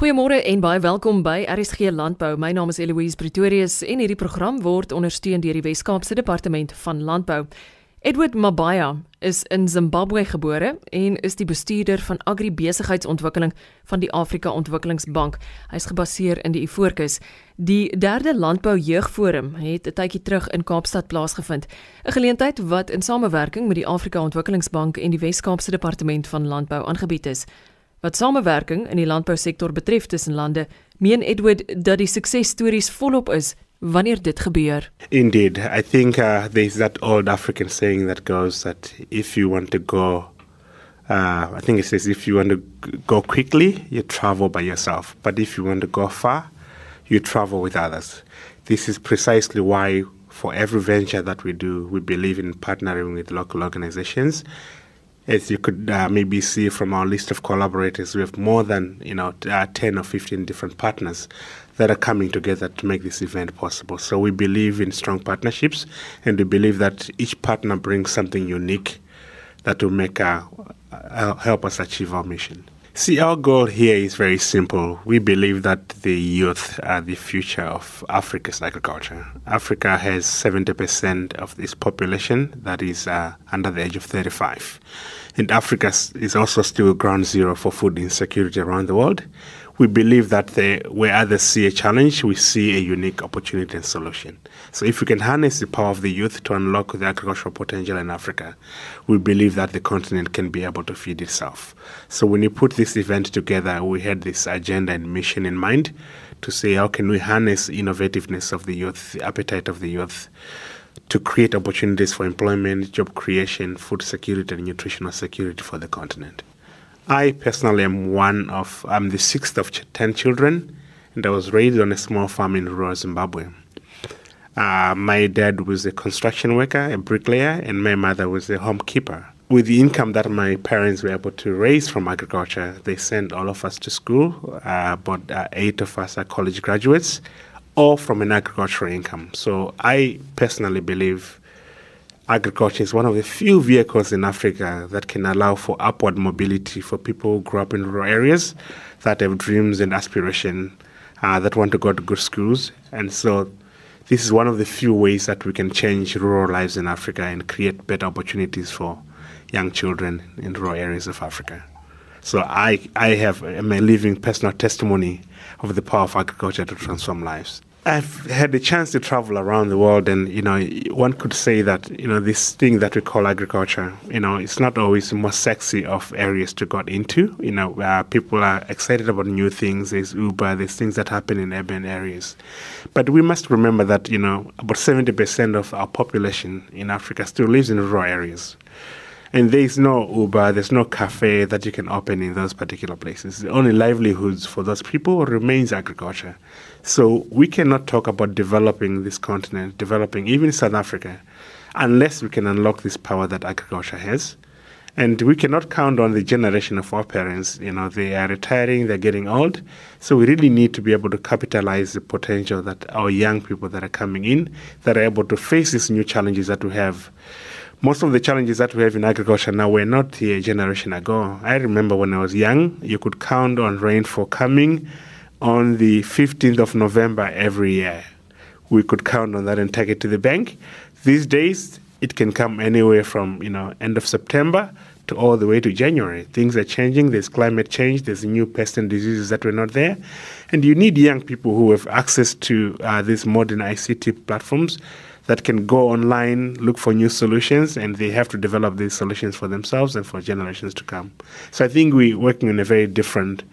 Goeiemôre en baie welkom by RSG Landbou. My naam is Eloise Pretorius en hierdie program word ondersteun deur die Wes-Kaapse Departement van Landbou. Edward Mabaya is in Zimbabwe gebore en is die bestuurder van agribesigheidsontwikkeling van die Afrika Ontwikkelingsbank. Hy is gebaseer in die Ivoorkus. Die derde Landbou Jeugforum het 'n tydjie terug in Kaapstad plaasgevind, 'n geleentheid wat in samewerking met die Afrika Ontwikkelingsbank en die Wes-Kaapse Departement van Landbou aangebied is. Wat samewerking in die landbousektor betref tussen lande, meen Edward dat die suksesstories volop is wanneer dit gebeur. Indeed, I think uh, there's that old African saying that goes that if you want to go, uh, I think it says if you want to go quickly, you travel by yourself. But if you want to go far, you travel with others. This is precisely why, for every venture that we do, we believe in partnering with local organizations as you could uh, maybe see from our list of collaborators, we have more than you know uh, 10 or 15 different partners that are coming together to make this event possible. So we believe in strong partnerships, and we believe that each partner brings something unique that will make uh, uh help us achieve our mission. See, our goal here is very simple. We believe that the youth are the future of Africa's agriculture. Africa has 70% of its population that is uh, under the age of 35. And Africa is also still ground zero for food insecurity around the world. We believe that the, where others see a challenge, we see a unique opportunity and solution. So, if we can harness the power of the youth to unlock the agricultural potential in Africa, we believe that the continent can be able to feed itself. So, when you put this event together, we had this agenda and mission in mind to say, how can we harness innovativeness of the youth, the appetite of the youth, to create opportunities for employment, job creation, food security, and nutritional security for the continent. I personally am one of, I'm the sixth of 10 children, and I was raised on a small farm in rural Zimbabwe. Uh, my dad was a construction worker, a bricklayer, and my mother was a homekeeper. With the income that my parents were able to raise from agriculture, they sent all of us to school. Uh, about uh, eight of us are college graduates or from an agricultural income. So I personally believe agriculture is one of the few vehicles in Africa that can allow for upward mobility for people who grow up in rural areas that have dreams and aspiration uh, that want to go to good schools. And so this is one of the few ways that we can change rural lives in Africa and create better opportunities for young children in rural areas of Africa. So I, I have a living personal testimony of the power of agriculture to transform lives. I've had the chance to travel around the world, and you know, one could say that you know this thing that we call agriculture, you know, it's not always the most sexy of areas to get into. You know, uh, people are excited about new things. There's Uber, there's things that happen in urban areas, but we must remember that you know about seventy percent of our population in Africa still lives in rural areas. And there's no Uber, there's no cafe that you can open in those particular places. The only livelihoods for those people remains agriculture. So we cannot talk about developing this continent, developing even South Africa, unless we can unlock this power that agriculture has. And we cannot count on the generation of our parents. You know, they are retiring, they're getting old. So we really need to be able to capitalize the potential that our young people that are coming in, that are able to face these new challenges that we have most of the challenges that we have in agriculture now were not a generation ago. I remember when I was young, you could count on rainfall coming on the 15th of November every year. We could count on that and take it to the bank. These days, it can come anywhere from you know end of September to all the way to January. Things are changing. There's climate change. There's new pests and diseases that were not there, and you need young people who have access to uh, these modern ICT platforms that can go online, look for new solutions, and they have to develop these solutions for themselves and for generations to come. So I think we're working in a very different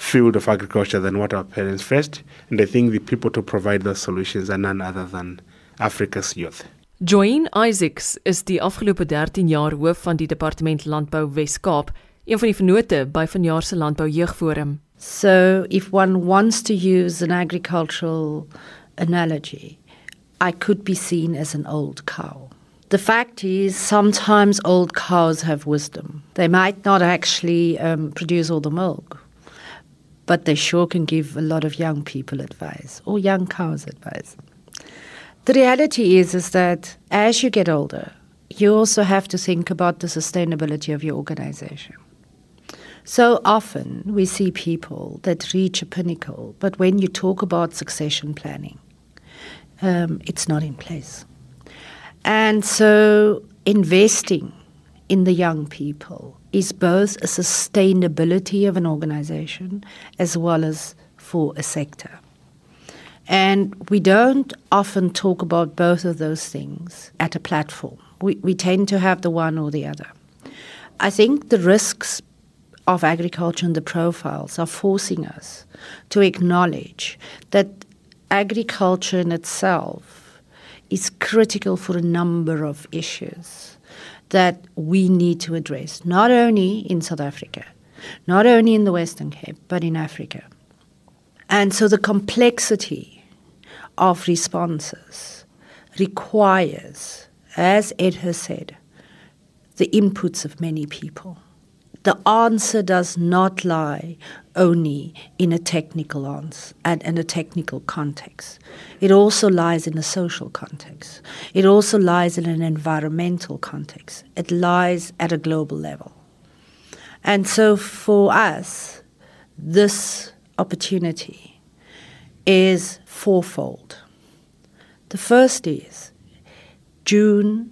field of agriculture than what our parents faced, and I think the people to provide those solutions are none other than Africa's youth. Joyene Isaacs is die afgelope 13 jaar hoof van die departement landbou Wes-Kaap, een van die vennote by vanjaar se landbou jeugforum. So if one wants to use an agricultural analogy, I could be seen as an old cow. The fact is, sometimes old cows have wisdom. They might not actually um, produce all the milk, but they sure can give a lot of young people advice or young cows advice. The reality is, is that as you get older, you also have to think about the sustainability of your organization. So often we see people that reach a pinnacle, but when you talk about succession planning, um, it's not in place. And so investing in the young people is both a sustainability of an organization as well as for a sector. And we don't often talk about both of those things at a platform. We, we tend to have the one or the other. I think the risks of agriculture and the profiles are forcing us to acknowledge that agriculture in itself is critical for a number of issues that we need to address, not only in South Africa, not only in the Western Cape, but in Africa. And so the complexity of responses requires, as Ed has said, the inputs of many people. The answer does not lie only in a technical answer and a technical context. It also lies in a social context. It also lies in an environmental context. It lies at a global level. And so for us, this opportunity is fourfold. The first is June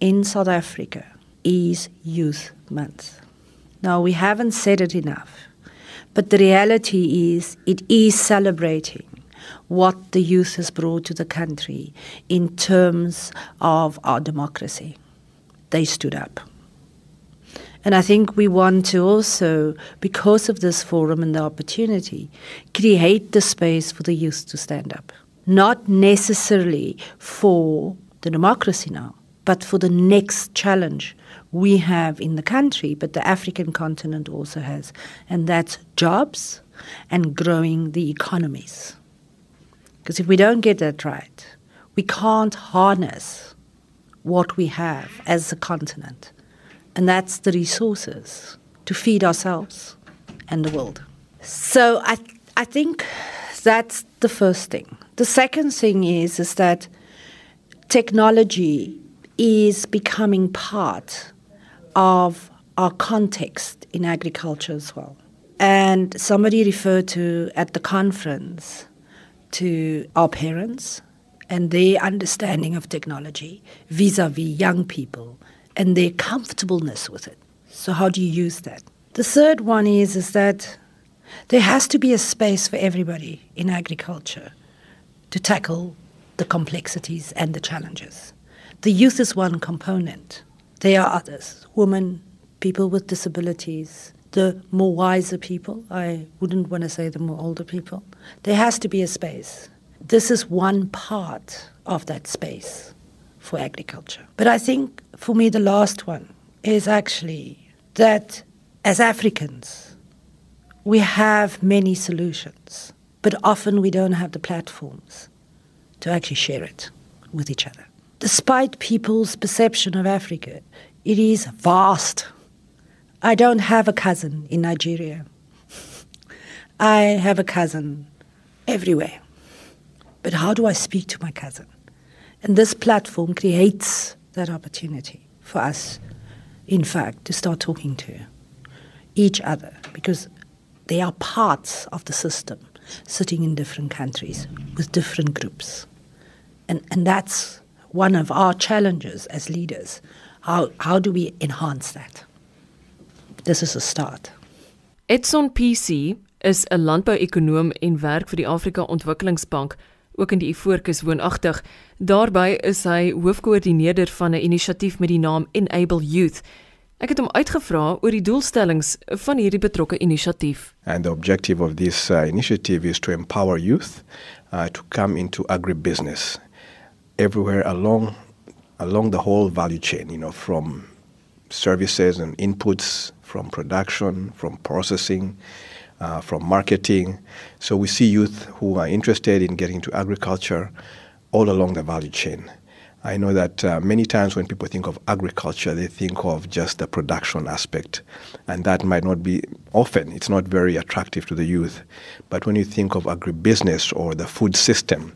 in South Africa is Youth Month. Now, we haven't said it enough, but the reality is it is celebrating what the youth has brought to the country in terms of our democracy. They stood up. And I think we want to also, because of this forum and the opportunity, create the space for the youth to stand up. Not necessarily for the democracy now, but for the next challenge we have in the country, but the African continent also has, and that's jobs and growing the economies. Because if we don't get that right, we can't harness what we have as a continent, and that's the resources to feed ourselves and the world. So I, I think that's the first thing. The second thing is, is that technology is becoming part of our context in agriculture as well. And somebody referred to at the conference to our parents and their understanding of technology vis a vis young people and their comfortableness with it. So, how do you use that? The third one is, is that there has to be a space for everybody in agriculture to tackle the complexities and the challenges. The youth is one component. There are others women, people with disabilities, the more wiser people. I wouldn't want to say the more older people. There has to be a space. This is one part of that space for agriculture. But I think for me, the last one is actually that as Africans, we have many solutions, but often we don't have the platforms to actually share it with each other despite people's perception of Africa, it is vast. I don't have a cousin in Nigeria. I have a cousin everywhere. But how do I speak to my cousin? And this platform creates that opportunity for us, in fact, to start talking to each other because they are parts of the system sitting in different countries with different groups. And, and that's one of our challenges as leaders. How, how do we enhance that? This is a start. Edson PC is 'n landbouekonoom en werk vir die Afrika Ontwikkelingsbank, ook in die Ivoorkus woonagtig. Daarbey is hy hoofkoördineerder van 'n inisiatief met die naam Enable Youth. Ek het hom uitgevra oor die doelstellings van hierdie betrokke inisiatief. And the objective of this uh, initiative is to empower youth uh, to come into agribusiness everywhere along along the whole value chain, you know, from services and inputs, from production, from processing, uh, from marketing. So we see youth who are interested in getting into agriculture all along the value chain. I know that uh, many times when people think of agriculture, they think of just the production aspect, and that might not be often, it's not very attractive to the youth. But when you think of agribusiness or the food system,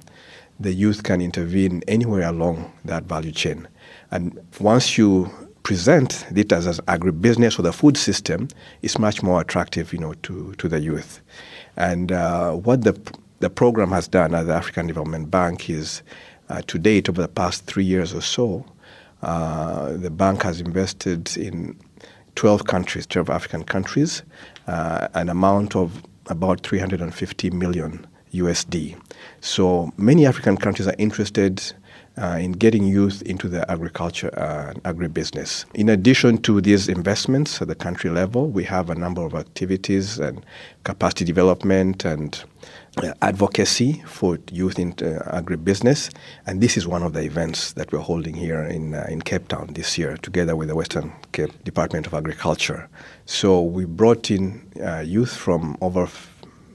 the youth can intervene anywhere along that value chain. And once you present it as, as agribusiness or the food system it's much more attractive, you know, to, to the youth. And uh, what the the program has done at the African Development Bank is, uh, to date, over the past three years or so, uh, the bank has invested in 12 countries, 12 African countries, uh, an amount of about 350 million USD. So many African countries are interested uh, in getting youth into the agriculture uh, and agribusiness. In addition to these investments at the country level, we have a number of activities and capacity development and uh, advocacy for youth in uh, agribusiness, and this is one of the events that we're holding here in uh, in Cape Town this year, together with the Western Cape Department of Agriculture. So we brought in uh, youth from over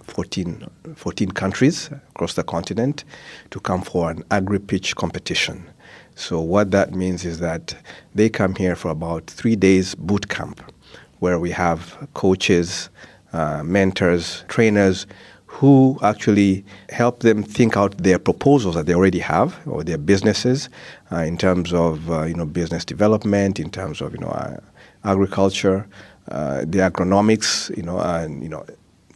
14, 14 countries across the continent to come for an agri pitch competition. So, what that means is that they come here for about three days boot camp, where we have coaches, uh, mentors, trainers who actually help them think out their proposals that they already have or their businesses uh, in terms of uh, you know business development, in terms of you know uh, agriculture, uh, the agronomics, you know, and you know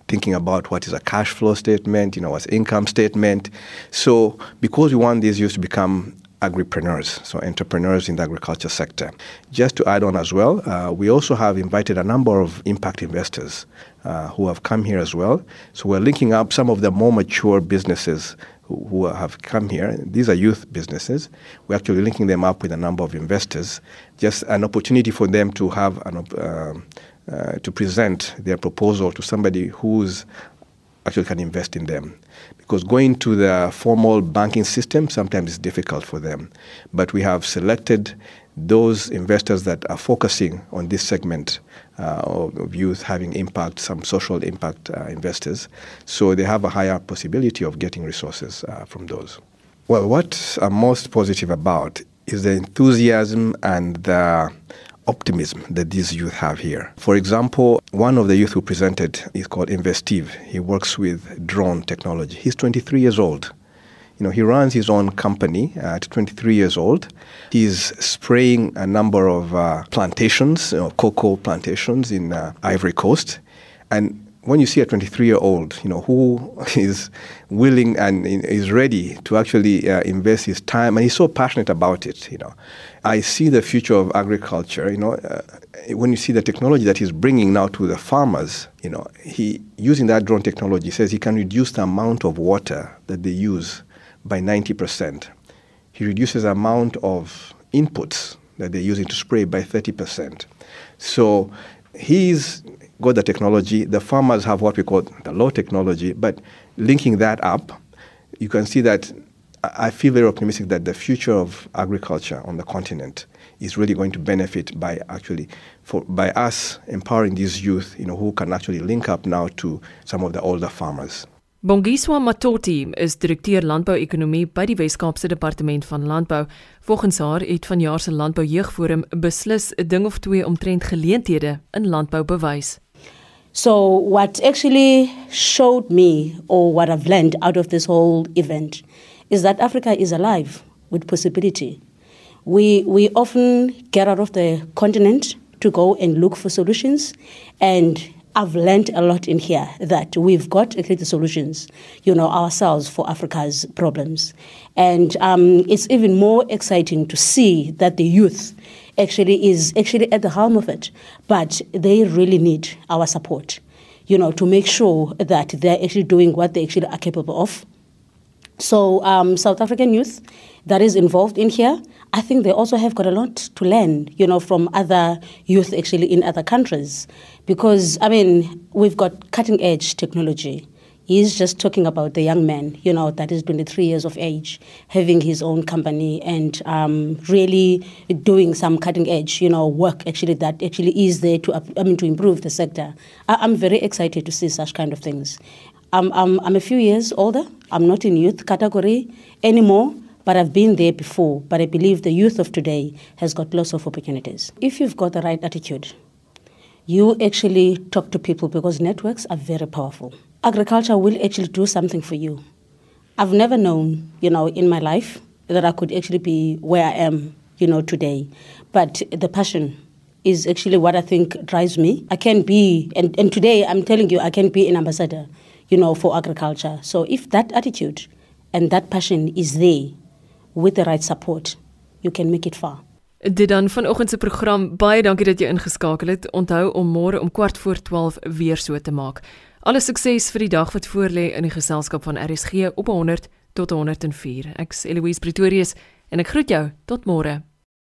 thinking about what is a cash flow statement, you know, what's income statement. So because we want these youth to become agripreneurs, so entrepreneurs in the agriculture sector. Just to add on as well, uh, we also have invited a number of impact investors uh, who have come here as well. So we're linking up some of the more mature businesses who, have come here. These are youth businesses. We're actually linking them up with a number of investors, just an opportunity for them to have an. Uh, uh, to present their proposal to somebody who's actually can invest in them. Because going to the formal banking system sometimes is difficult for them. But we have selected those investors that are focusing on this segment uh, of, of, youth having impact, some social impact uh, investors. So they have a higher possibility of getting resources uh, from those. Well, what I'm most positive about is the enthusiasm and the optimism that these youth have here. For example, one of the youth who presented is called Investive. He works with drone technology. He's 23 years old. You know, he runs his own company at 23 years old. He's spraying a number of uh, plantations, you know, cocoa plantations in uh, Ivory Coast. And when you see a 23 year old, you know, who is willing and is ready to actually uh, invest his time, and he's so passionate about it, you know, I see the future of agriculture. You know, uh, when you see the technology that he's bringing now to the farmers, you know, he using that drone technology says he can reduce the amount of water that they use by 90 percent. He reduces the amount of inputs that they're using to spray by 30 percent. So he's got the technology. The farmers have what we call the low technology, but linking that up, you can see that I feel very optimistic that the future of agriculture on the continent is really going to benefit by actually for by us empowering these youth, you know, who can actually link up now to some of the older farmers. Bongiswa Matoti is direkteur landbouekonomie by die Wes-Kaapse Departement van Landbou. Volgens haar het vanjaar se landboujeugforum beslis 'n ding of twee omtrent geleenthede in landbou bewys. So what actually showed me or what I've learned out of this whole event is that Africa is alive with possibility. We, we often get out of the continent to go and look for solutions and I've learned a lot in here that we've got actually the solutions, you know, ourselves for Africa's problems. And um, it's even more exciting to see that the youth actually is actually at the helm of it. But they really need our support, you know, to make sure that they're actually doing what they actually are capable of so, um, South African youth that is involved in here, I think they also have got a lot to learn, you know, from other youth actually in other countries. Because, I mean, we've got cutting edge technology. He's just talking about the young man, you know, that is 23 years of age, having his own company and um, really doing some cutting edge, you know, work actually that actually is there to, I mean, to improve the sector. I, I'm very excited to see such kind of things. I'm, I'm, I'm a few years older. I'm not in youth category anymore, but I've been there before. But I believe the youth of today has got lots of opportunities. If you've got the right attitude, you actually talk to people because networks are very powerful. Agriculture will actually do something for you. I've never known, you know, in my life that I could actually be where I am, you know, today. but the passion is actually what I think drives me. I can be, and, and today I'm telling you, I can be an ambassador, you know, for agriculture. So if that attitude and that passion is there with the right support, you can make it far. Dit dan vanoggend se program baie dankie dat jy ingeskakel het. Onthou om môre om kwart voor 12 weer so te maak. Alle sukses vir die dag wat voorlê in die geselskap van RSG op 100 tot 104. Ek's Eloise Pretorius en ek groet jou tot môre.